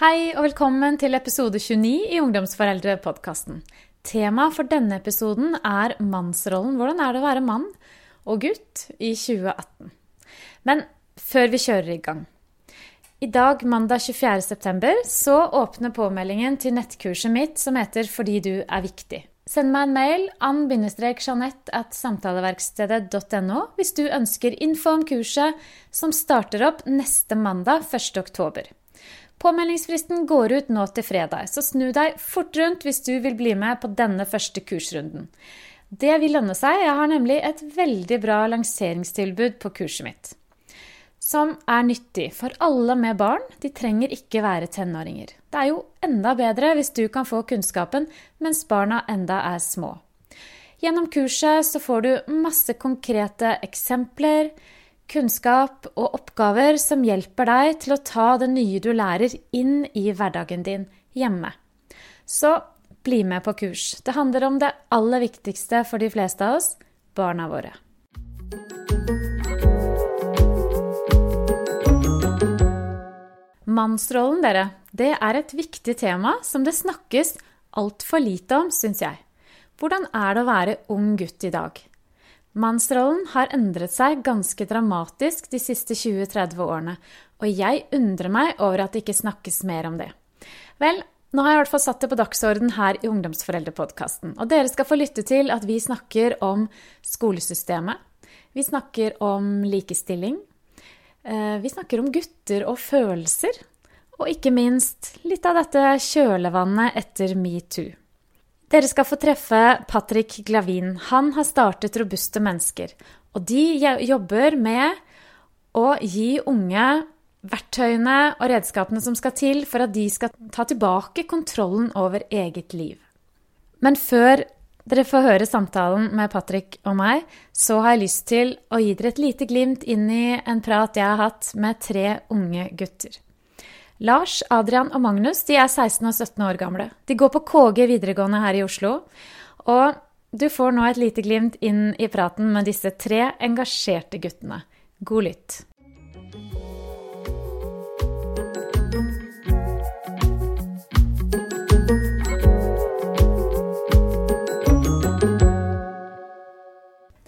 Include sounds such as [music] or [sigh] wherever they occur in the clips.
Hei og velkommen til episode 29 i Ungdomsforeldre-podkasten. Temaet for denne episoden er mannsrollen. Hvordan er det å være mann og gutt i 2018? Men før vi kjører i gang. I dag, mandag 24.9, så åpner påmeldingen til nettkurset mitt som heter Fordi du er viktig. Send meg en mail ann-jeanette at samtaleverkstedet.no hvis du ønsker info om kurset som starter opp neste mandag 1.10. Påmeldingsfristen går ut nå til fredag, så snu deg fort rundt hvis du vil bli med på denne første kursrunden. Det vil lønne seg, jeg har nemlig et veldig bra lanseringstilbud på kurset mitt. Som er nyttig for alle med barn, de trenger ikke være tenåringer. Det er jo enda bedre hvis du kan få kunnskapen mens barna enda er små. Gjennom kurset så får du masse konkrete eksempler, kunnskap og oppgaver som hjelper deg til å ta det nye du lærer, inn i hverdagen din hjemme. Så bli med på kurs. Det handler om det aller viktigste for de fleste av oss barna våre. Mannsrollen, dere, det er et viktig tema som det snakkes altfor lite om, syns jeg. Hvordan er det å være ung gutt i dag? Mannsrollen har endret seg ganske dramatisk de siste 20-30 årene, og jeg undrer meg over at det ikke snakkes mer om det. Vel, nå har jeg i hvert fall satt det på dagsorden her i Ungdomsforeldrepodkasten, og dere skal få lytte til at vi snakker om skolesystemet. Vi snakker om likestilling. Eh, vi snakker om gutter og følelser. Og ikke minst litt av dette kjølevannet etter metoo. Dere skal få treffe Patrick Glavin. Han har startet Robuste mennesker. Og de jobber med å gi unge verktøyene og redskapene som skal til for at de skal ta tilbake kontrollen over eget liv. Men før dere får høre samtalen med Patrick og meg, så har jeg lyst til å gi dere et lite glimt inn i en prat jeg har hatt med tre unge gutter. Lars, Adrian og Magnus de er 16 og 17 år gamle. De går på KG videregående her i Oslo. Og du får nå et lite glimt inn i praten med disse tre engasjerte guttene. God lytt.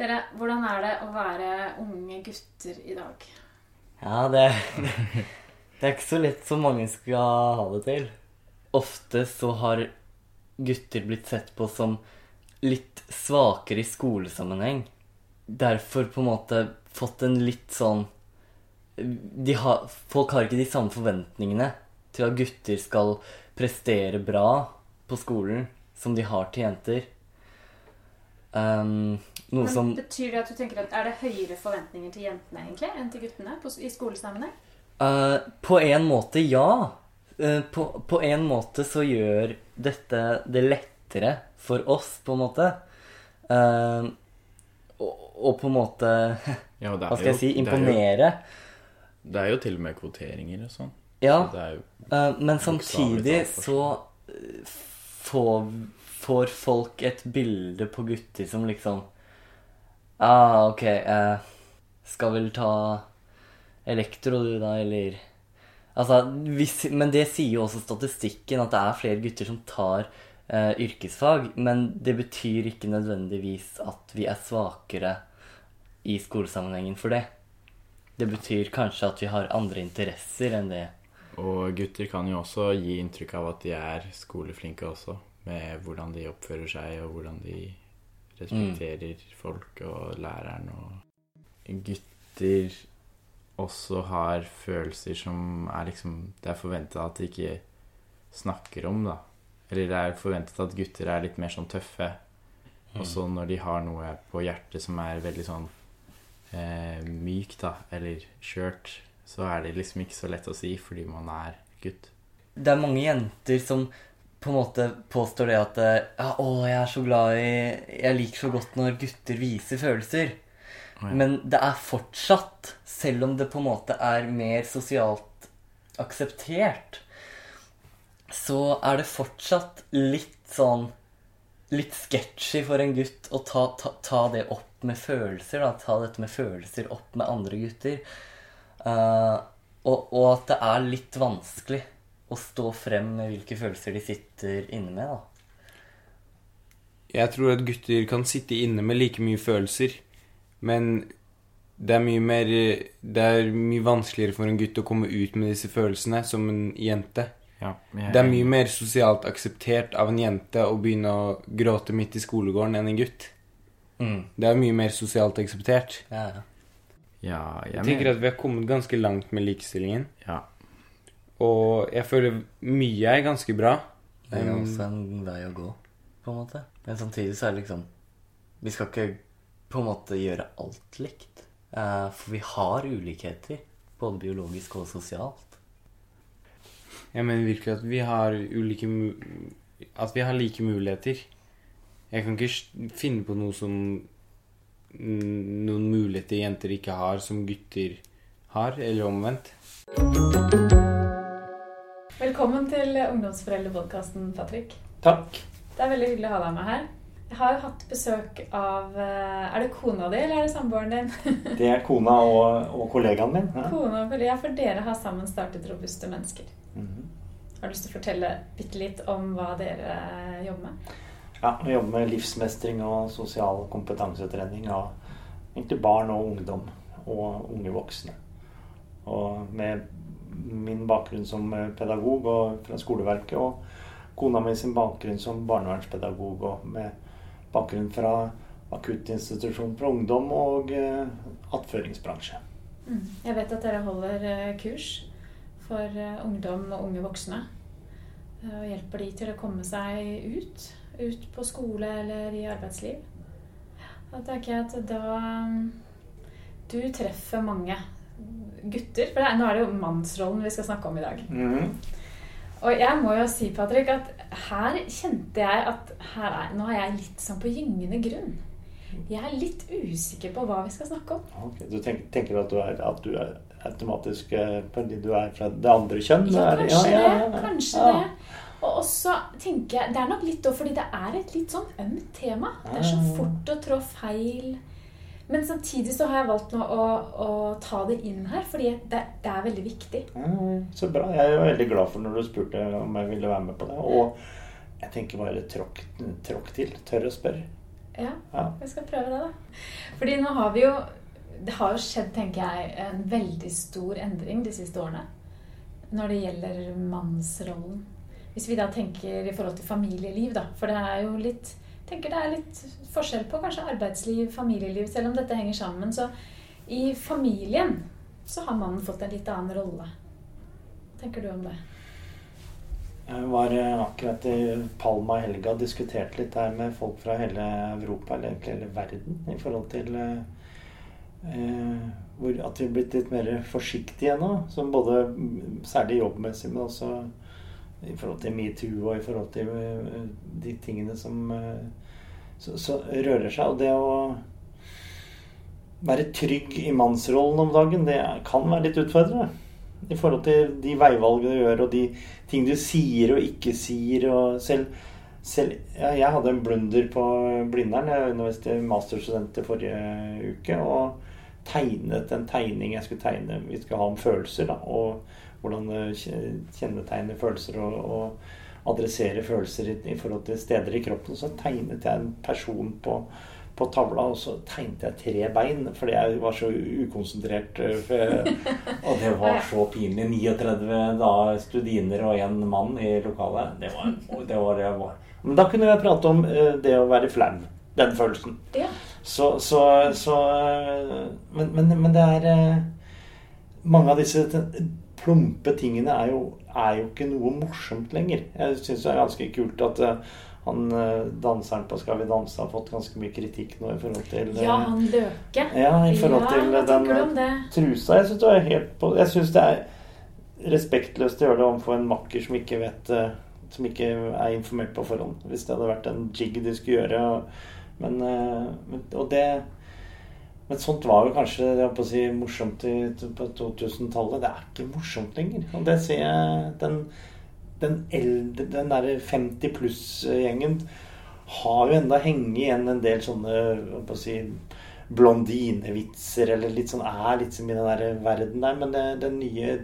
Dere, hvordan er det å være unge gutter i dag? Ja, det [laughs] Det er ikke så lett som mange skal ha det til. Ofte så har gutter blitt sett på som litt svakere i skolesammenheng. Derfor på en måte fått en litt sånn har, Folk har ikke de samme forventningene til at gutter skal prestere bra på skolen som de har til jenter. Um, noe Men som Betyr det at du tenker at er det høyere forventninger til jentene egentlig enn til guttene på, i skolesammenheng? Uh, på en måte, ja. Uh, på, på, en måte så gjør dette det lettere for oss, på en måte. Uh, og, og, på en måte ja, Hva skal jeg si? Imponere. Det er, jo, det er jo til og med kvoteringer og sånn. Ja, så men samtidig så får, får, folk et bilde på gutter som liksom Ah, ok, skal vel ta elektro, du, da, eller Altså, hvis, Men det sier jo også statistikken, at det er flere gutter som tar eh, yrkesfag. Men det betyr ikke nødvendigvis at vi er svakere i skolesammenhengen for det. Det betyr kanskje at vi har andre interesser enn det. Og gutter kan jo også gi inntrykk av at de er skoleflinke også, med hvordan de oppfører seg, og hvordan de respekterer mm. folk og læreren og Gutter også har følelser som er liksom Det er forventa at de ikke snakker om, da. Eller det er forventet at gutter er litt mer sånn tøffe. Mm. Og så når de har noe på hjertet som er veldig sånn eh, mykt, da, eller skjørt, så er det liksom ikke så lett å si fordi man er gutt. Det er mange jenter som på en måte påstår det at ja, 'Å, jeg er så glad i Jeg liker så godt når gutter viser følelser'. Men det er fortsatt, selv om det på en måte er mer sosialt akseptert, så er det fortsatt litt sånn Litt sketchy for en gutt å ta, ta, ta det opp med følelser. Da. Ta dette med følelser opp med andre gutter. Uh, og, og, at det er litt vanskelig å stå frem med hvilke følelser de sitter inne med, da. Jeg tror at gutter kan sitte inne med like mye følelser, men det er mye mer Det er mye vanskeligere for en gutt å komme ut med disse følelsene som en jente. Ja, jeg, Det er mye mer sosialt akseptert av en jente å begynne å gråte midt i skolegården enn en gutt. Mm. Det er mye mer sosialt akseptert. Ja, ja. Ja, jeg, Jeg tenker at vi har kommet ganske langt med likestillingen. Ja. Og jeg føler mye er ganske bra. Det er jo også en vei å gå, på en måte. Men samtidig så er det liksom Vi skal ikke på en måte gjøre alt likt. Eh, for vi har ulikheter, både biologisk og sosialt. Jeg mener virkelig at vi har ulike At vi har like muligheter. Jeg kan ikke finne på noe som Noen muligheter jenter ikke har, som gutter har, eller omvendt. Velkommen til Ungdomsforeldrepodkasten, Patrick. Takk. Det er veldig hyggelig å ha deg med her. Jeg har jo hatt besøk av eh, Er det kona di, eller er det samboeren din? [laughs] Det er kona og, og kollegaen min. Ja. Kona og kollega, for dere har sammen startet Robuste mennesker. Mhm. Har du lyst til å fortelle bitte litt om hva dere eh, jobber med? ja, Vi jobber med livsmestring og sosial kompetansetrening av egentlig barn og ungdom og unge voksne. Og med min bakgrunn som eh, pedagog og fra skoleverket og kona mi sin bakgrunn som barnevernspedagog og med bakgrunn fra akuttinstitusjon for ungdom og eh, attføringsbransje. Mm. Jeg vet at dere holder eh, kurs for eh, ungdom og unge voksne. Og hjelper de til å komme seg ut. Ut på skole eller i arbeidsliv. Da tenker jeg at da mm, Du treffer mange gutter. For det nå er det jo mannsrollen vi skal snakke om i dag. Mhm. Og jeg må jo si, Patrick, at her kjente jeg at her er, nå er jeg litt sånn på gyngende grunn. Jeg er litt usikker på hva vi skal snakke om. Okay, Du tenker, tenker at, du er, at du er automatisk eh, fordi du er fra det andre kjønn? Ja, kanskje ja, ja, det. ja. Kanskje det. Og også tenker jeg Det er nok litt fordi det er et litt sånn ømt tema. Det er så fort å trå feil. Men samtidig så har jeg valgt nå å, å ta det inn her, fordi det, det er veldig viktig. Mm, så bra. Jeg er veldig glad for når du spurte om jeg ville være med på det. Og jeg tenker bare tråkk, tråkk til. Tør å spørre. Ja, Ja. vi skal prøve det, da. Fordi nå har vi jo Det har jo skjedd, tenker jeg, en veldig stor endring de siste årene når det gjelder mannsrollen. Hvis vi da tenker i forhold til familieliv, da. For det er jo litt tenker det er litt forskjell på kanskje arbeidsliv, familieliv, selv om dette henger sammen. Så i familien så har mannen fått en litt annen rolle. Hva tenker du om det? Jeg var eh, akkurat i Palma i helga og diskuterte litt her med folk fra hele Europa, eller egentlig hele verden, i forhold til eh, eh, at vi er blitt litt mer forsiktige nå. Som både særlig jobbmessig, men også i forhold til metoo og i forhold til eh, de tingene som eh, så, så rører seg. Og det å være trygg i mannsrollen om dagen, det kan være litt utfordrende. I forhold til de veivalgene du gjør, og de ting du sier og ikke sier. og selv, selv ja, Jeg hadde en blunder på Blindern. Jeg underviste masterstudenter forrige uke. Og tegnet en tegning jeg skulle tegne vi skulle ha om følelser. Da, og hvordan eh, kje- kjennetegne følelser og, og adressere følelser i, i forhold til steder i kroppen. Så tegnet jeg en person på på tavla, og så tegnet jeg tre bein, fordi jeg var så ukonsentrert. eh, [laughs] og det var så pinlig. 39 da, studiner og én mann i lokalet. Det var, det var det var. Men da kunne jeg prate om eh, det å være flau. Den følelsen. Ja. Så, så, så men, men, men det er Mange av disse plumpe tingene er jo, er jo ikke noe morsomt lenger. Jeg syns det er ganske kult at eh, han eh, danseren på Skal vi danse har fått ganske mye kritikk nå i forhold til eh, Ja, han Løke. ja, i forhold Ja, til hva den trusa. Jeg syns det er helt på Jeg syns det er respektløst å gjøre det overfor en makker som ikke vet Som ikke er informert på forhånd. Hvis det hadde vært en jig de skulle gjøre. men Og det men sånt var jo kanskje jeg å si, morsomt på 2000-tallet. Det er ikke morsomt lenger. Og det ser jeg Den, den eldre, den derre 50 pluss-gjengen har jo enda hengt igjen en del sånne på å si, blondinevitser, eller litt sånn er litt som i den der verden der. Men det, den nye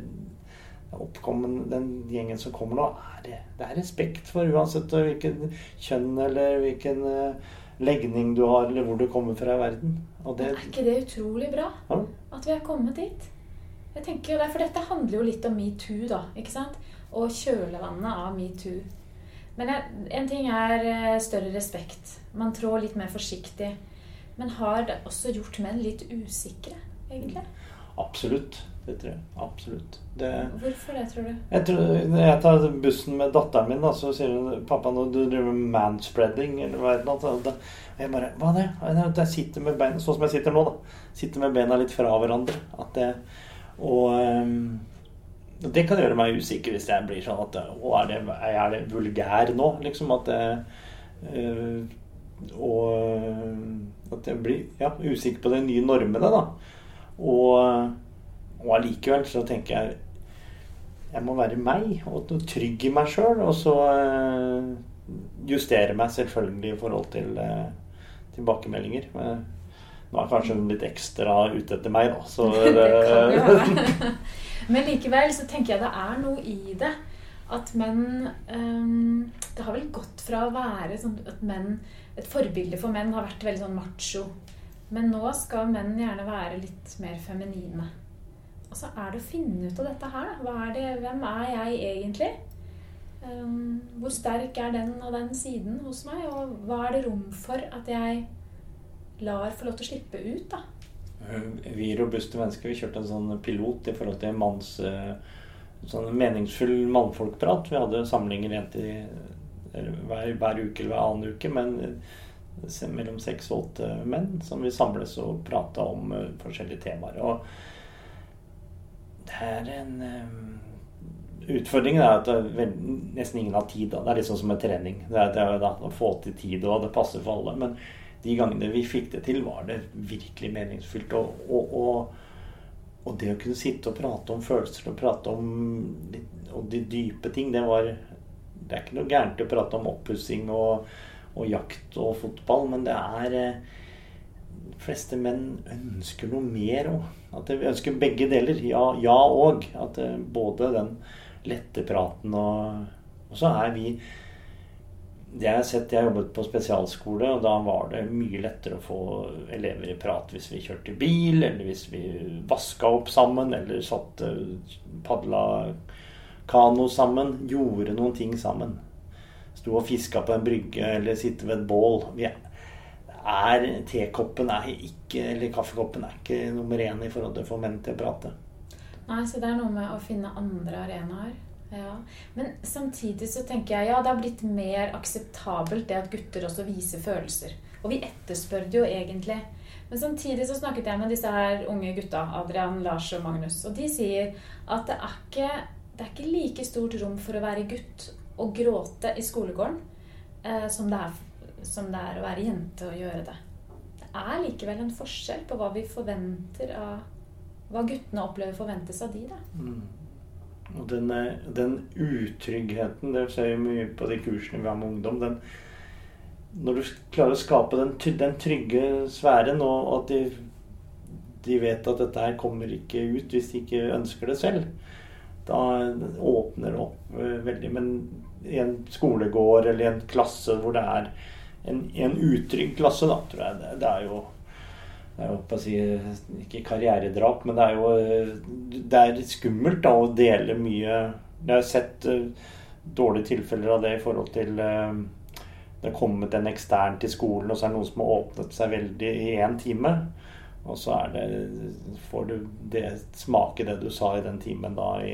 oppkommen, den gjengen som kommer nå, er det, er respekt for uansett hvilken kjønn eller hvilken uh, legning du har, eller hvor du kommer fra i verden. Det, er ikke det utrolig bra? Ja. At vi er kommet dit? Jeg tenker jo det, For dette handler jo litt om metoo, da. ikke sant? Og kjølevannet av metoo. Men jeg, en ting er eh, større respekt. Man trår litt mer forsiktig. Men har det også gjort menn litt usikre, egentlig? Absolutt. Det tror jeg. Absolutt. Det, Hvorfor det, tror du? Jeg tror, når jeg tar bussen med datteren min, da, så sier hun 'Pappa, nå du driver med manspreading', eller hva det er. Og jeg bare 'Hva er det?' Jeg sitter med beina Sånn som jeg sitter nå, da. Sitter med beina litt fra hverandre. Det, og um, det kan gjøre meg usikker hvis jeg blir sånn at Å, er det, er det vulgær nå? Liksom at det uh, Og at jeg blir ja, usikker på de nye normene, da. Og, og allikevel så tenker jeg jeg må være meg og trygg i meg sjøl. Og så uh, justere meg selvfølgelig i forhold til uh, tilbakemeldinger. Men, nå er kanskje hun litt ekstra ute etter meg, da. Så, [laughs] det. [laughs] Men likevel så tenker jeg det er noe i det. At menn um, Det har vel gått fra å være sånn at menn Et forbilde for menn har vært veldig sånn macho. Men nå skal menn gjerne være litt mer feminine. Og så er det å finne ut av dette her. Er det, hvem er jeg egentlig? Um, hvor sterk er den og den siden hos meg? Og hva er det rom for at jeg lar få lov til å slippe ut, da? Vi robuste mennesker vi kjørte en sånn pilot i forhold til manns sånn meningsfull mannfolkprat. Vi hadde samlinger hver, hver, uke eller hver annen uke. Men mellom seks og åtte menn som vi samles og prate om forskjellige temaer. Og det er en Utfordringen er at nesten ingen har tid. Da. Det er sånn som en trening. Det er, det er da, å få til tid, og det passer for alle. Men de gangene vi fikk det til, var det virkelig meningsfylt. Og, og, og, og, det å kunne sitte og prate om følelser og prate om og de dype ting, det var Det er ikke noe gærent å prate om oppussing og, jakt og fotball, men det er De fleste menn ønsker noe mer òg. Vi ønsker begge deler. Ja, ja og. At både den lette praten og Og så er vi jeg har sett, jeg jobbet på spesialskole, og da var det mye lettere å få elever i prat hvis vi kjørte bil, eller hvis vi vaska opp sammen, eller satt padla kano sammen. Gjorde noen ting sammen. Sto og fiska på en brygge, eller sitte ved et bål. Er, Tekoppen er ikke, eller kaffekoppen er ikke nummer én i forhold til å få menn til å prate. Nei, så det er noe med å finne andre arenaer. Ja, Men samtidig så tenker jeg ja, det har blitt mer akseptabelt det at gutter også viser følelser. Og vi etterspør det jo egentlig. Men samtidig så snakket jeg med disse her unge gutta, Adrian, Lars og Magnus, og de sier at det er ikke, det er ikke like stort rom for å være gutt og gråte i skolegården eh, som, det er, som, det er, å være jente og gjøre det. Det er likevel en forskjell på hva vi forventer av Hva guttene opplever forventes av de, da. Mm. Og den, den, utryggheten Det ser vi mye på de kursene vi har med ungdom. Den, når du klarer å skape den, den trygge sfæren, og at de, de, vet at dette her kommer ikke ut hvis de ikke ønsker det selv, da åpner det opp eh, veldig. Men i en skolegård eller i en klasse hvor det er en, en utrygg klasse, da, tror jeg det, det er jo det er jo si, ikke karrieredrap, men det er jo det er skummelt da, å dele mye Jeg har sett uh, dårlige tilfeller av det i forhold til uh, Det har kommet en ekstern til skolen, og så er det noen som har åpnet seg veldig i én time. Og så det, får du det, smake det du sa i den timen da i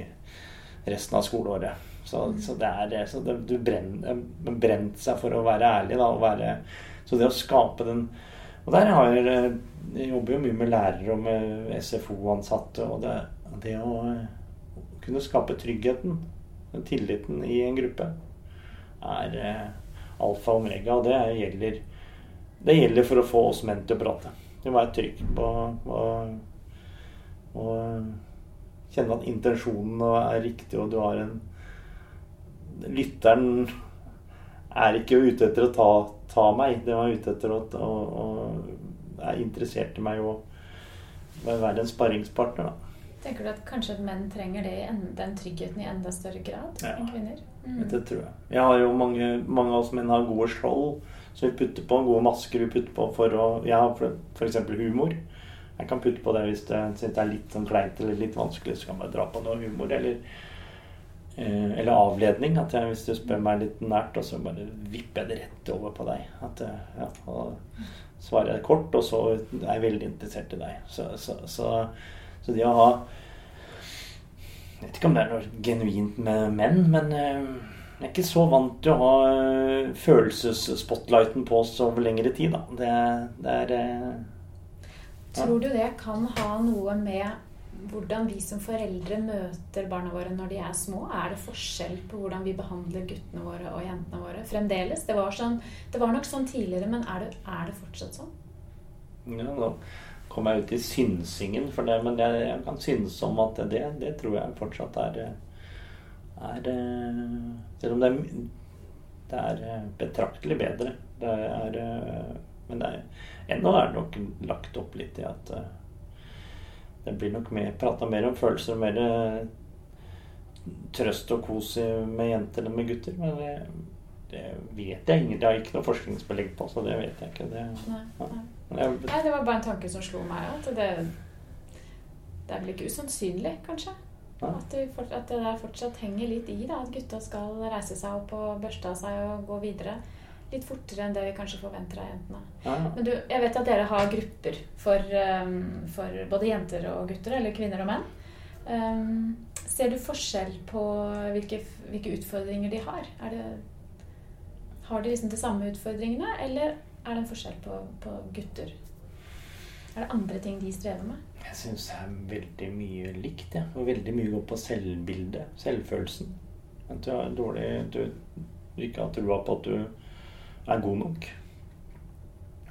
resten av skoleåret. Så, så det er så det, Du brenner, brent seg for å være ærlig, da. Være, så det å skape den Og der har jeg jeg jobber jo mye med lærere og med SFO-ansatte. Og det, det å kunne skape tryggheten, tilliten i en gruppe, er eh, alfa og omega. Og det gjelder, det gjelder for å få oss menn til å prate. Det må være trygg på å kjenne at intensjonen er riktig, og du har en Lytteren er ikke ute etter å ta, ta meg, det var ute etter å, å, å er interessert i meg å være en sparringspartner. Da. Tenker du at kanskje at menn trenger det, den tryggheten i enda større grad Ja. enn kvinner? Mm. Det tror jeg. Jeg har jo mange, mange av oss menn har gode skjold som vi putter på. Gode masker vi putter på for å Jeg har f.eks. humor. Jeg kan putte på det hvis det, synes det er litt sånn kleint eller litt vanskelig, så kan jeg bare dra på noe humor. Eller, eller avledning. At jeg, hvis du spør meg litt nært, og så bare vipper jeg det rett over på deg. At, eh, ja, og svarer jeg kort, og så er jeg veldig interessert i deg. Så, så, så, så det å ha jeg vet ikke om det er noe genuint med menn, men eh, jeg er ikke så vant til å ha eh, følelsesspotlighten på oss over lengre tid, da. Det, det er ja. Tror du det kan ha noe med hvordan vi som foreldre møter barna våre når de er små? Er det forskjell på hvordan vi behandler guttene våre og jentene våre fremdeles? Det var, sånn, det var nok sånn tidligere, men er det, er det fortsatt sånn? Ja, nå kom jeg ut i synsingen for det, men jeg, jeg kan synes om at det, det tror jeg fortsatt er, er Selv om det er, det er eh, betraktelig bedre. Det er, eh, men det er, ennå er det nok lagt opp litt i at eh, det blir nok mer, prata mer om følelser og mer eh, trøst og kos med jenter enn med gutter. Men det, det vet jeg ikke. Det har ikke noe forskningsbelegg på, så det vet jeg ikke. Det, Nei, nei. Ja. jeg, Nei, det var bare en tanke som slo meg. At det, det er vel ikke usannsynlig, kanskje. At det, at det der fortsatt henger litt i. da, At gutta skal reise seg opp og børste av seg og gå videre. Litt fortere enn det vi kanskje forventer av jentene. ja, ja. Men du, jeg vet at dere har grupper for, um, for både jenter og gutter, eller kvinner og menn. Um, ser du forskjell på hvilke, hvilke utfordringer de har? Det, har de liksom de samme utfordringene, eller er det en forskjell på, på gutter? Er det andre ting de strever med? Jeg syns det er veldig mye likt. Ja. Og veldig mye går på selvbildet. Selvfølelsen. At du er dårlig Du, du ikke har trua på at du er god nok.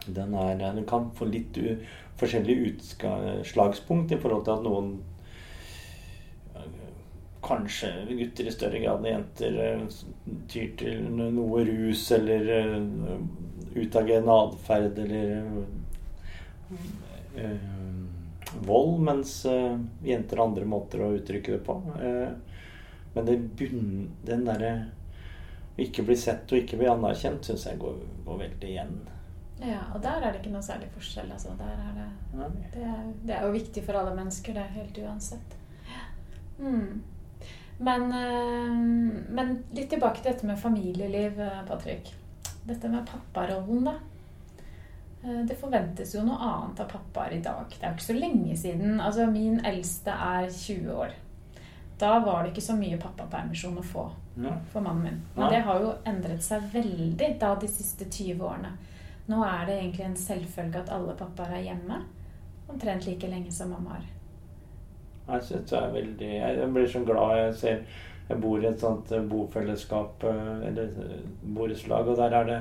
Den er den kan få litt u, forskjellig utslagspunkt i forhold til at noen Kanskje gutter i større grad enn jenter eh, tyr til noe rus eller eh, utagerende atferd eller eh, vold, mens eh, jenter har andre måter å uttrykke det på. Eh, men det bunn, den derre ikke bli sett og ikke bli anerkjent, syns jeg går, går veldig igjen. Ja, og der er det ikke noe særlig forskjell. Altså. Der er det, det, er, det er jo viktig for alle mennesker, det, helt uansett. Mm. Men, eh, men litt tilbake til dette med familieliv, eh, Patrick. Dette med papparollen, da. Eh, Det forventes jo noe annet av pappaer i dag. Det er jo ikke så lenge siden. Altså, min eldste er 20 år. Da var det ikke så mye pappapermisjon å få. For mannen min. Men det har jo endret seg veldig da de siste 20 årene. Nå er det egentlig en selvfølge at alle pappaer er hjemme omtrent like lenge som mammaer. Jeg syns det er veldig Jeg blir så glad jeg ser Jeg bor i et sånt eh, bofellesskap, eh, eller eh, borettslag, og der er det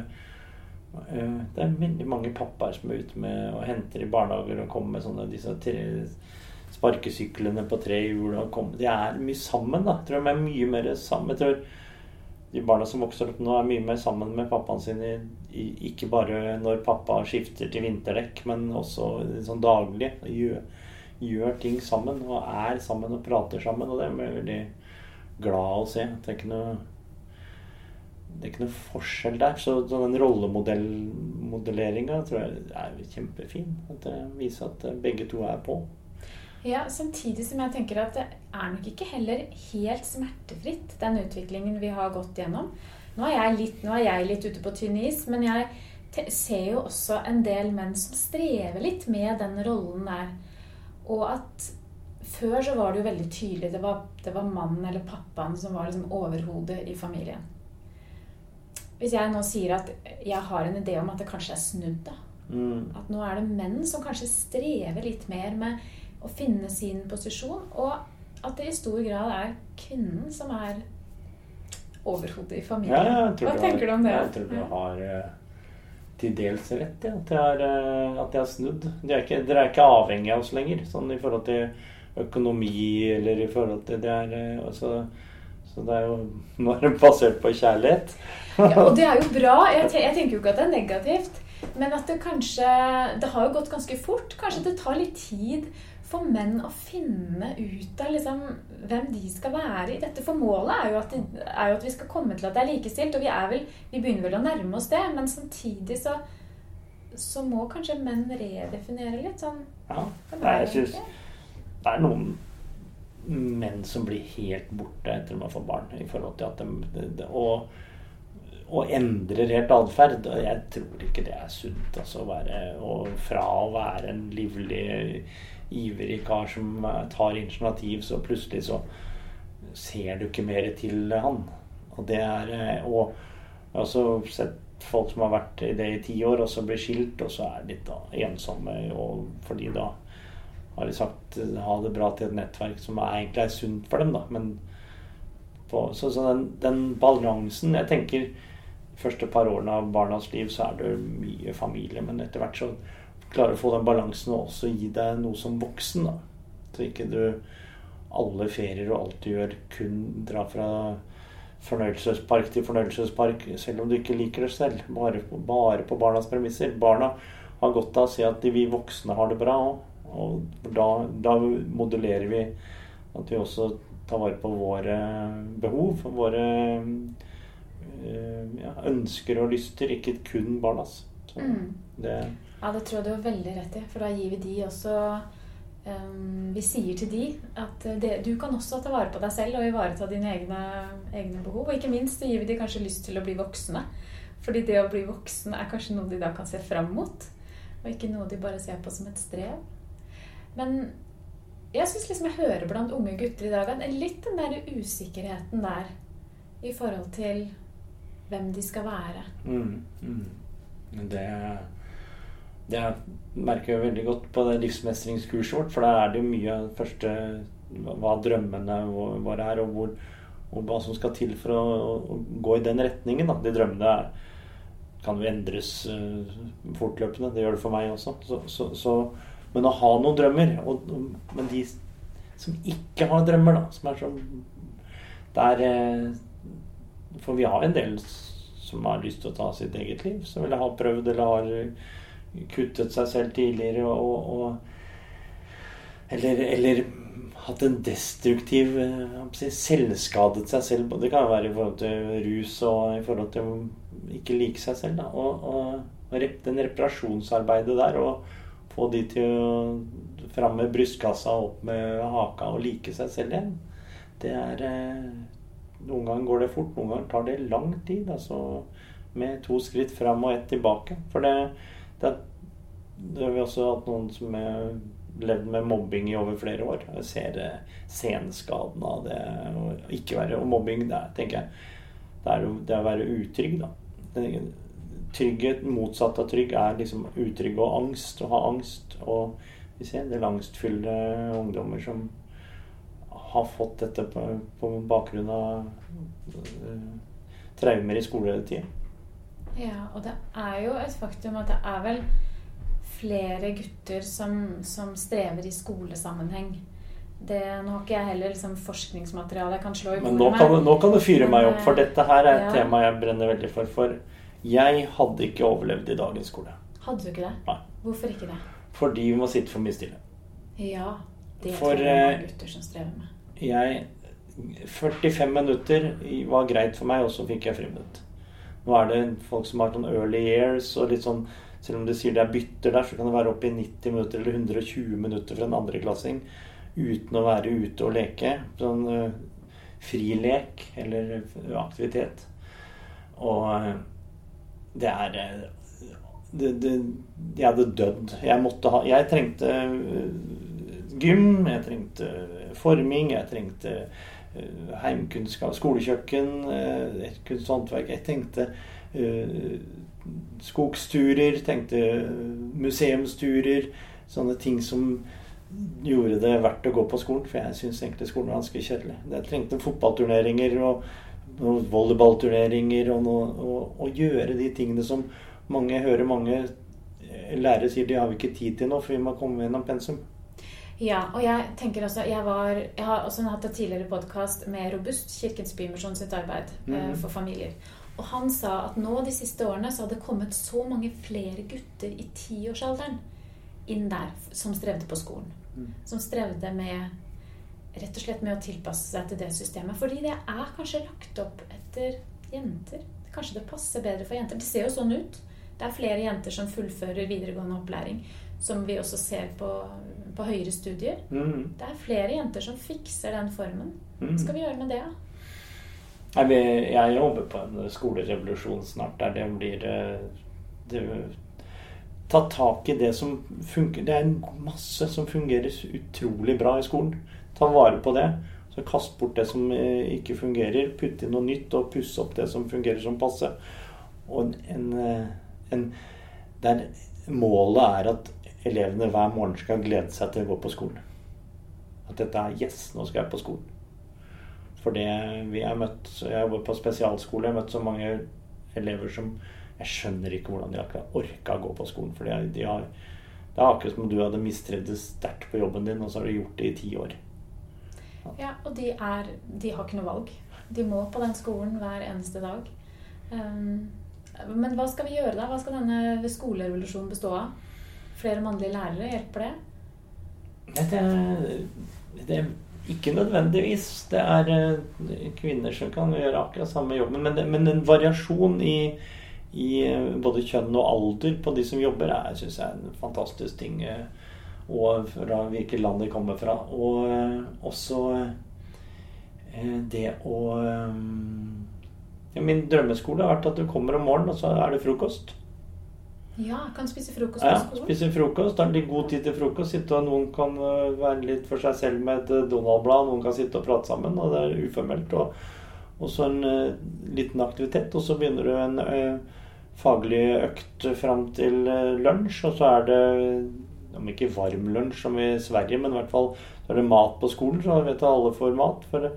Det er veldig mange pappaer som er ute med og henter i barnehager og kommer med sånne disse tre sparkesyklene på tre hjul. De er mye sammen, da. Tror de er mye mer sammen. Tror de barna som vokser opp nå, er mye mer sammen med pappaen sin i, i, ikke bare når pappa skifter til vinterdekk, men også sånn daglig. Gjør, gjør ting sammen og er sammen og prater sammen. Og det er veldig glad å se. Det er ikke noe det er ikke noe forskjell der. Så den rollemodelleringa tror jeg er kjempefin. At det viser at begge to er på. Ja, Samtidig som jeg tenker at det er nok ikke heller helt smertefritt, den utviklingen vi har gått gjennom. Nå er jeg litt, er jeg litt ute på tynn is, men jeg ser jo også en del menn som strever litt med den rollen der. Og at før så var det jo veldig tydelig. Det var, det var mannen eller pappaen som var liksom overhodet i familien. Hvis jeg nå sier at jeg har en idé om at det kanskje er snudd, da. Mm. At nå er det menn som kanskje strever litt mer med å finne sin posisjon, og at det i stor grad er kvinnen som er overhodet i familien. Ja, Hva du tenker du om det? Jeg tror du har eh, til dels rett, ja. At jeg har, eh, har snudd. Dere er ikke, dere er ikke avhengig av oss lenger, sånn i forhold til økonomi eller i forhold til det er, eh, altså, Så det er jo [laughs] bare basert på kjærlighet. Ja, og det er jo bra. [laughs] Jeg, jeg tenker jo ikke at det er negativt. Men at det kanskje Det har jo gått ganske fort. Kanskje det tar litt tid for menn å finne ut av liksom, hvem de skal være i dette? For målet er jo, at, de, er jo at vi skal komme til at det er likestilt, og vi, er vel, vi begynner vel å nærme oss det. Men samtidig så, så må kanskje menn redefinere litt sånn Ja, Nei, jeg det synes det er noen menn som blir helt borte etter de har fått barn. I forhold til at de, de og, og endrer helt atferd. Og Jeg tror ikke det er sunt. Altså, å være, og fra å være en livlig, ivrig kar som eh, tar initiativ, så plutselig så ser du ikke mer til han. Og det er eh, Og jeg har også sett folk som har vært i det i ti år, og så blir skilt, og så er de litt ensomme og fordi da har de sagt eh, ha det bra til et nettverk som er, egentlig er sunt for dem. da, men på, så, så den, den balansen Jeg tenker første par årene av barnas liv så er det mye familie, men etter hvert så klarer å få den balansen og også gi deg noe som voksen. da, Så ikke du alle ferier og alt du gjør, kun drar fra fornøyelsespark til fornøyelsespark, selv om du ikke liker det selv. Bare, bare på barnas premisser. Barna har godt av å se at vi voksne har det bra òg. Og da, da modulerer vi at vi også tar vare på våre behov, våre øh, ja, ønsker og lyster, ikke kun barnas. Så Mm. det Ja, det tror jeg du har veldig rett i. For da gir vi de også um, Vi sier til de at eh, det, du kan også ta vare på deg selv og ivareta dine egne, egne behov. Og ikke minst så gir vi de kanskje lyst til å bli voksne. Fordi det å bli voksen er kanskje noe de da kan se fram mot. Og ikke noe de bare ser på som et strev. Men jeg syns liksom jeg hører blant unge gutter i dag at litt den der usikkerheten der i forhold til hvem de skal være. Mm, mm. Det, det merker jeg veldig godt på det livsmestringskurset vårt, for der er det jo mye første hva drømmene våre er, og, hvor, og hva som skal til for å, å gå i den retningen. Da. De drømmene er, kan jo endres uh, fortløpende. Det gjør det for meg også. Så, så, så, men å ha noen drømmer og, og, Men de som ikke har drømmer, da, som er sånn Der eh, For vi har en del som har lyst til å ta sitt eget liv, som ville ha prøvd eller har kuttet seg selv tidligere og, og eller, eller hatt en destruktiv eh, Selvskadet seg selv. Det kan være i forhold til rus og i forhold til å ikke like seg selv. Da. Og, og den reparasjonsarbeidet der, og få de til å fram med brystkassa og opp med haka og like seg selv igjen, det er eh, Noen ganger går det fort, noen ganger tar det lang tid. Altså med to skritt fram og ett tilbake. For det, det, det har vi også hatt noen som har levd med mobbing i over flere år. Jeg ser senskadene senskaden av det. Og ikke være og mobbing, det er, tenker jeg det er det er å være utrygg, da. Trygghet, motsatt av trygg, er liksom utrygg og angst. Å ha angst. Og vi ser en del angstfylte ungdommer som har fått dette på, på bakgrunn av uh, traumer i skoletida. Ja, og det er jo et faktum at det er vel flere gutter som, som strever i skolesammenheng. Det, nå har ikke jeg heller liksom forskningsmateriale jeg kan slå i Men bordet nå kan, nå kan du fyre meg opp, for eh, dette her er et ja. tema jeg brenner veldig for. For jeg hadde ikke overlevd i dagens skole. Hadde du ikke det? Nei. Hvorfor ikke det? Fordi vi må sitte for mye stille. Ja, det For, tror jeg det er eh, mange gutter som strever med. Jeg 45 minutter var greit for meg, og så fikk jeg friminutt. Nå er det folk som har sånn early years, og litt sånn selv om du sier det er bytter der, så kan det være opp i 90 minutter eller 120 minutter for en andreklassing uten å være ute og leke. Sånn uh, frilek eller eh, aktivitet. Og uh, det er eh, det, det, Jeg hadde dødd. Jeg måtte ha Jeg trengte eh, gym, jeg trengte forming, jeg trengte eh, heimkunnskap, skolekjøkken, et kunst og håndverk. Jeg tenkte eh, skogsturer, tenkte museumsturer. Sånne ting som gjorde det verdt å gå på skolen. For jeg syns egentlig skolen var ganske kjedelig. Jeg trengte fotballturneringer og, noen volleyballturneringer og, noe, og, og gjøre de tingene som mange hører mange eh, lærere sier de har vi ikke tid til nå, for vi må komme gjennom pensum. Ja, og jeg tenker også Jeg, var, jeg har også hatt en tidligere podkast med Robust, Kirkens Bymisjon sitt arbeid eh, Mhm. for familier. Og han sa at nå de siste årene så hadde det kommet så mange flere gutter i tiårsalderen inn der som strevde på skolen. som strevde med rett og slett med å tilpasse seg til det systemet. Fordi det er kanskje lagt opp etter jenter. Kanskje det passer bedre for jenter. Det ser jo sånn ut. Det er flere jenter som fullfører videregående opplæring, som vi også ser på, på høyere studier. Mm. Det er flere jenter som fikser den formen. Hva Mm. skal vi gjøre med det, Jeg jobber på en skolerevolusjon snart der det blir eh, det, Ta tak i det som funker. Det er masse som fungerer utrolig bra i skolen. Ta vare på det. Så kast bort det som eh, ikke fungerer. Putt inn noe nytt og pusse opp det som fungerer som passe. Og en, eh, en der Målet er at elevene hver morgen skal glede seg til å gå på skolen. At dette er Yes, nå skal jeg på skolen. For det vi har møtt Jeg jobber på spesialskole. Jeg har møtt så mange elever som Jeg skjønner ikke hvordan de har orka å gå på skolen. For de, de har, det er akkurat som om du hadde mistrivdes sterkt på jobben din, og så har du gjort det i ti år. Ja, og de, er, de har ikke noe valg. De må på den skolen hver eneste dag. Um, men hva skal vi gjøre da? Hva skal denne skolerevolusjonen bestå av? Flere mannlige lærere, hjelper det? Det Det, det er ikke nødvendigvis. Det er eh, kvinner som kan gjøre akkurat samme jobben. Men, det, men en variasjon i, i eh, både kjønn og alder på de som jobber, er, synes jeg er en fantastisk ting. eh, Og fra hvilket land de kommer fra. Og også det å ja, Min drømmeskole har vært at du kommer om morgenen, og så er det frokost. Ja, kan spise frokost Ja, på skolen. spise frokost. Det litt god tid til frokost. Sitte og Noen kan øh, være litt for seg selv med et øh, Donald-blad. Noen kan sitte og prate sammen, og det er uformelt. Og, og så en øh, liten aktivitet, og så begynner du en øh, faglig økt fram til lunsj. Og så er det, om ikke varm lunsj som i Sverige, men i hvert fall så er det mat på skolen, så vet du alle får mat. For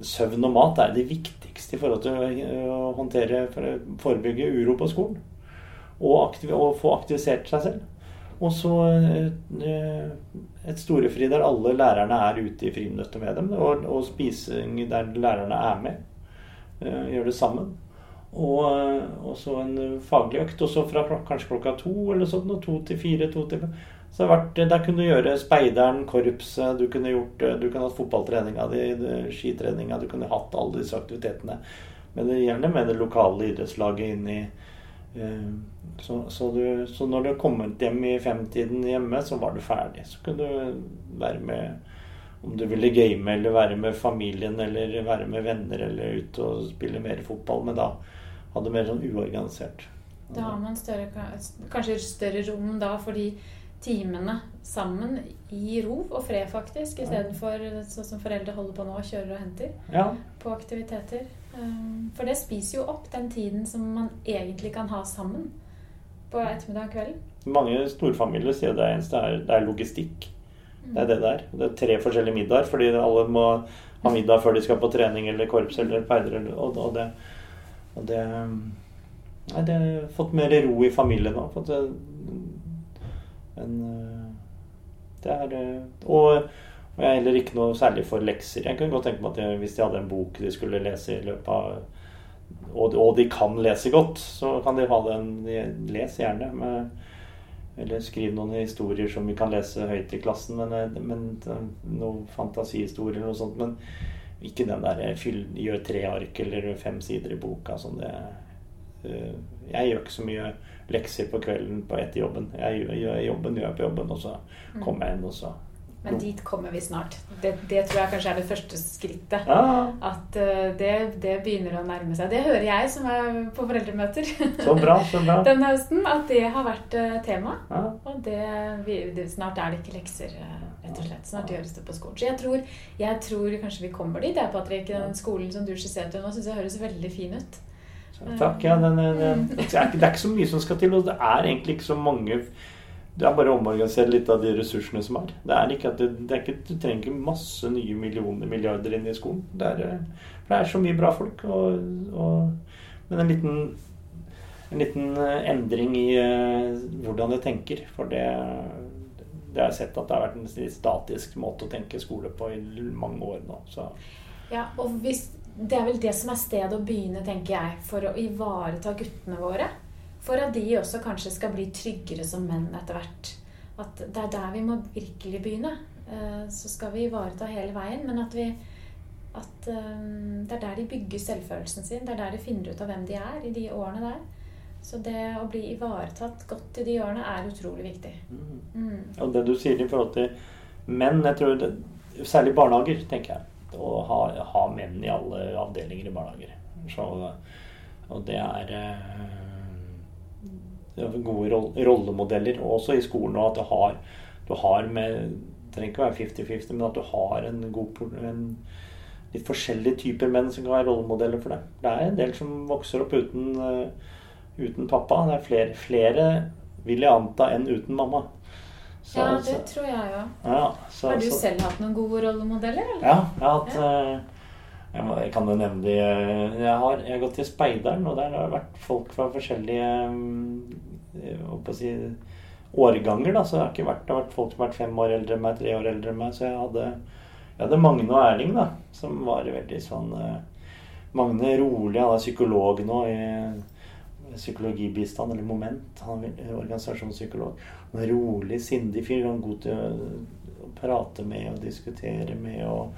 søvn og mat er det viktigste i forhold til å håndtere, for å forebygge uro på skolen og, og få aktivisert seg selv. Og så eh, et storefri der alle lærerne er ute i friminuttet med dem, og, og spising der lærerne er med. Eh, Gjør det sammen. Og, og så en faglig økt, og så fra kanskje klokka to eller sånn, og to til fire, to til. Så det vært, Der kunne du gjøre speideren, korpset, du kunne gjort du kunne hatt fotballtreninga di, skitreninga, du kunne hatt alle disse aktivitetene. Men gjerne med det lokale idrettslaget inn i eh, så, så, du, så når du kommet hjem i femtiden hjemme, så var du ferdig. Så kunne du være med om du ville game eller være med familien eller være med venner eller ut og spille mer fotball. Men da hadde du mer sånn uorganisert. Da har man større, kanskje større rom da for de timene sammen i ro og fred, faktisk, istedenfor sånn som foreldre holder på nå, kjører og henter Ja. på aktiviteter. Um, For det spiser jo opp den tiden som man egentlig kan ha sammen på ettermiddag og kvelden. Mange storfamilier sier det eneste er, det er logistikk. Det er det det er. Det er tre forskjellige middager, fordi alle må ha middag før de skal på trening eller korps eller peider Og, og det, og det Nei, det har fått mer ro i familien nå. Fått en, en Det er Og, og jeg er heller ikke noe særlig for lekser. Jeg kunne godt tenke meg at jeg, hvis de hadde en bok de skulle lese i løpet av og, og de kan lese godt, så kan de ha den. Les gjerne. Med, eller skriv noen historier som vi kan lese høyt i klassen. Men, men noen fantasihistorier eller noe sånt. Men ikke den der fyll, gjør tre ark eller fem sider i boka. Sånn det, eh, jeg gjør ikke så mye lekser på kvelden på etter jobben. Jeg gjør, gjør jobben, gjør jeg på jobben, og så kommer jeg inn, og så Men dit kommer vi snart. Det, det tror jeg kanskje er det første skrittet. Ja, At uh, det, det begynner å nærme seg. Det hører jeg som er på foreldremøter så bra, så bra. [laughs] denne høsten, at det har vært uh, tema. Ja. Og det, snart er det ikke lekser, uh, rett og slett. Snart gjøres det på skolen. Så jeg tror, jeg tror kanskje vi kommer dit, jeg, Patrick. Den skolen som du skisserte nå, syns jeg høres veldig fin ut. Så, takk. Ja, den, den, det, er det er ikke så mye som skal til, og det er egentlig ikke så mange Det er bare å omorganisere litt av de ressursene som er. Det er ikke at det, det er ikke, Du trenger ikke masse nye millioner, milliarder inn i skolen. Det er, eh, det er så mye bra folk. Og, og, men en liten, en liten eh, endring i uh, hvordan jeg tenker. For det, det har jeg sett at det har vært en statisk måte å tenke skole på i mange år nå. Så Ja, og hvis, Det er vel det som er stedet å begynne, tenker jeg, for å ivareta guttene våre. For at de også kanskje skal bli tryggere som menn etter hvert. at det er der vi må virkelig begynne. Eh, så skal vi ivareta hele veien, men at vi at eh, det er der de bygger selvfølelsen sin. Det er der de finner ut av hvem de er i de årene der. Så det å bli ivaretatt godt i de årene er utrolig viktig. Mm. Mm. Og det du sier i forhold til menn, jeg tror det, særlig barnehager, tenker jeg. Å ha, ha menn i alle avdelinger i barnehager. Så, og det er, eh, det er gode rollemodeller, også i skolen. Og at du har, du har med Det trenger ikke å være 50-50, men at du har en god en, litt forskjellige typer menn som kan være rollemodeller for deg. Det er en del som vokser opp uten, eh, uten pappa. Det er flere, flere, vil jeg anta, enn uten mamma. Så- Ja, det tror jeg òg. ja, Har du så, selv hatt noen gode rollemodeller, eller? Ja, jeg har hatt ja. jeg, må, jeg kan jo nevne de eh, jeg har, jeg har gått til Speideren, og der har det vært folk fra forskjellige å si, årganger. Da. Så det har, ikke vært, det har vært folk som har vært fem år eldre enn meg, tre år eldre enn meg. Så jeg hadde, jeg hadde Magne og Erling, da, som var veldig sånn eh, Magne rolig, han er psykolog nå i psykologibistand, eller Moment. Han er organisasjonspsykolog. Han er rolig, sindig fyr. Han er god til å, prate med og diskutere med. Og,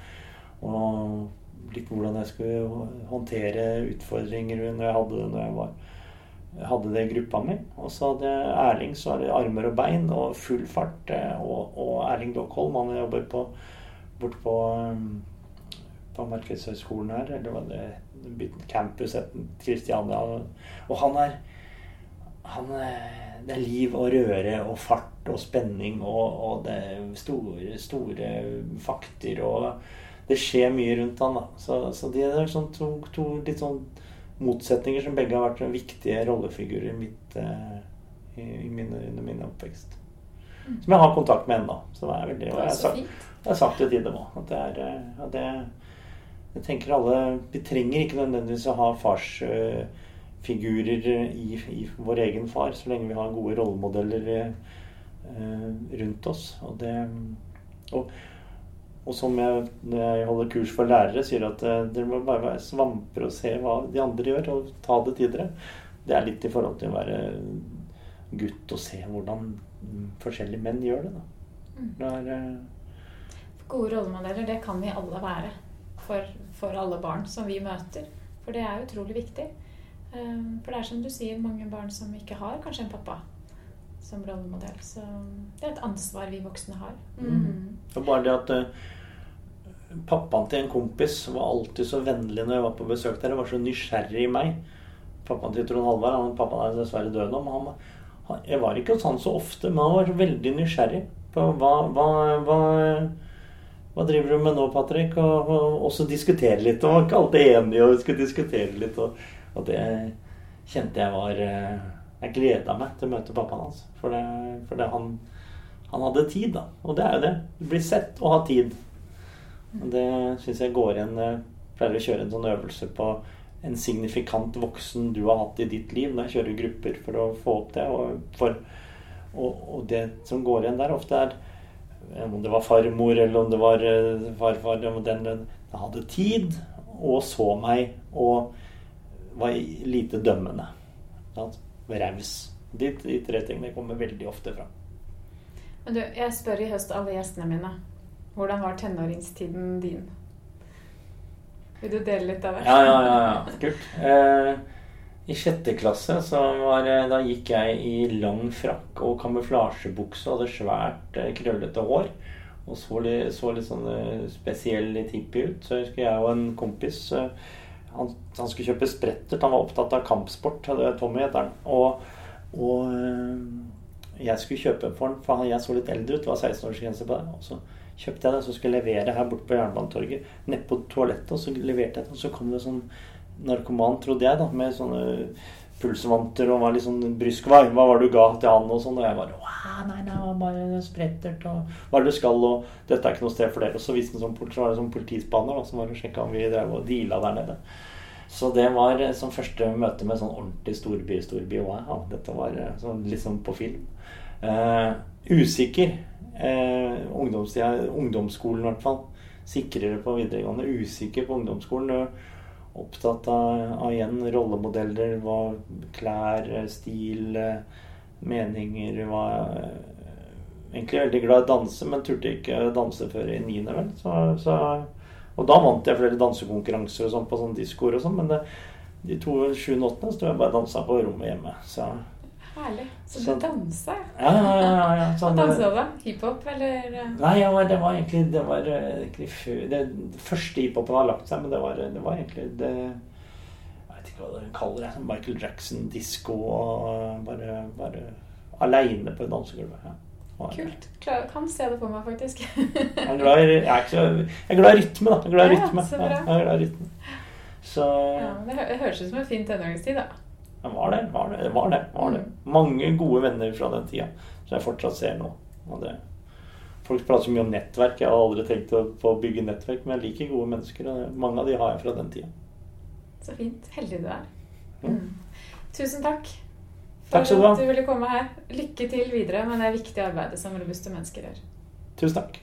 og litt hvordan jeg skulle håndtere utfordringer når jeg hadde det når jeg var hadde det i gruppa mi. Og så hadde Erling så er det armer og bein og full fart. eh, Og, og Erling Dockholm, han jobber på, borte på, um, på Markedshøgskolen her, eller hva det bytten campus Kristiania. Og han er han, er Det er liv og røre og fart og spenning og, og det er store, store fakter og Det skjer mye rundt han da. Så, så de er sånn to, to litt sånn motsetninger som begge har vært viktige rollefigurer i mitt, eh, i, i min, under min oppvekst. Som jeg har kontakt med ennå. Så det er veldig, og jeg har sagt, jeg har sagt det til dem òg. At det er eh, at det, Jeg tenker alle Vi trenger ikke nødvendigvis å ha farsfigurer i, i vår egen far, så lenge vi har gode rollemodeller uh, rundt oss. Og det og, og som jeg, når jeg holder kurs for lærere, sier at eh, dere må bare være svamper og se hva de andre gjør, og ta det til dere. Det er litt i forhold til å være gutt og se hvordan mm, forskjellige menn gjør det. Da. Det er, eh, Gode rollemodeller, det kan vi alle være for, for alle barn som vi møter. For det er utrolig viktig. Eh, For det er som du sier, mange barn som ikke har kanskje en pappa som rollemodell. Så det er et ansvar vi voksne har. Mhm. Og bare det at pappaen til en kompis var alltid så vennlig når jeg var på besøk der. Han var så nysgjerrig i meg. Pappaen til Trond Halvard han, Pappaen er dessverre død nå. Jeg var ikke hos han så ofte, men han var veldig nysgjerrig på hva, hva, hva, hva driver du med nå, Patrick? Og, og også diskutere litt. Og var ikke alltid enig, og vi skulle diskutere litt. Og, og det kjente jeg var eh, Jeg gleda meg til å møte pappaen hans. For, det, for det, han, han hadde tid, da. Og det er jo det. Bli sett og ha tid. Det syns jeg går igjen Jeg pleier å kjøre en sånn øvelse på en signifikant voksen du har hatt i ditt liv, når jeg kjører grupper for å få opp det. Og, for, og, og det som går igjen der, ofte er om det var farmor eller om det var eh, farfar om den, den hadde tid og så meg og var lite dømmende. Raus. De, tre tingene kommer veldig ofte fram. Du, jeg spør i høst alle gjestene mine. Hvordan var tenåringstiden din? Vil du dele litt av det? Ja, ja, ja. Kult. Eh, I sjette klasse så var, eh, da gikk jeg i lang frakk og kamuflasjebukse og hadde svært eh, krøllete hår. Og så litt, så litt sånn eh, spesiell hippie ut. Så jeg husker jeg og en kompis han, han skulle kjøpe sprettert. Han var opptatt av kampsport. Tommy heter han. Og, og jeg skulle kjøpe for han, for jeg så litt eldre ut. Det var 16-årsgrense på det. Og så kjøpte jeg det, så skulle jeg levere her borte på Jernbanetorget. Nede på toalettet, og så leverte jeg det. Og så kom det sånn narkoman, trodde jeg, da, med sånne pulsvanter og var litt sånn brysk. Hva, hva var det du ga til han? Og sånn. Og jeg bare Nei, nei, var bare sprettert og hva er det du skal, og dette er ikke noe sted for dere. Og så viste han sånn, så var det sånn politispanner da, som var og sjekka om vi drev og deala der nede. Så det var eh, som første møte med sånn ordentlig storby, storby. Wow, dette var eh, sånn, litt sånn på film. Eh, usikker. Eh, ungdomsskolen i hvert fall. Sikrere på videregående. Usikker på ungdomsskolen. Opptatt av, av igjen rollemodeller, hva klær, stil, meninger hva, egentlig veldig glad i å danse, men turte ikke danse før i niende, vel. Så, så, og da vant jeg flere dansekonkurranser og sånn på sånne diskoer og sånn, men det, de to sjuende og åttende sto jeg bare og dansa på rommet hjemme. Så Herlig. Så Så- du dansa, ja. ja, ja, ja. ja. Hva Sånn, dansa du da? Hiphop, eller eh, Nei, ja, men det var egentlig Det var eh, egentlig Det, det første hiphopen har lagt seg, men det var, det var egentlig det Jeg vet ikke hva du kaller det. sånn Michael Jackson-disko og bare, bare aleine på dansegulvet. Ja. Kult. Klar, kan se det for meg, faktisk. Jeg er glad i, jeg er så, jeg er glad i rytme, da. Jeg er glad i Ja, rytme. så Ja, bra. jeg er glad i rytme. Så Ja, det det høres ut som en fin tenåringstid, da. Det var det. Var det, var det, var det. Mange gode venner fra den tida som jeg fortsatt ser nå. Folk prater så mye om nettverk. Jeg har aldri tenkt på å bygge nettverk, men jeg liker gode mennesker. Og mange av de har jeg fra den tida. Så fint. Heldig du er. Mm. Tusen takk Takk du ha. at du ville komme her. Lykke til videre med det viktige arbeidet som robuste mennesker gjør. Tusen takk.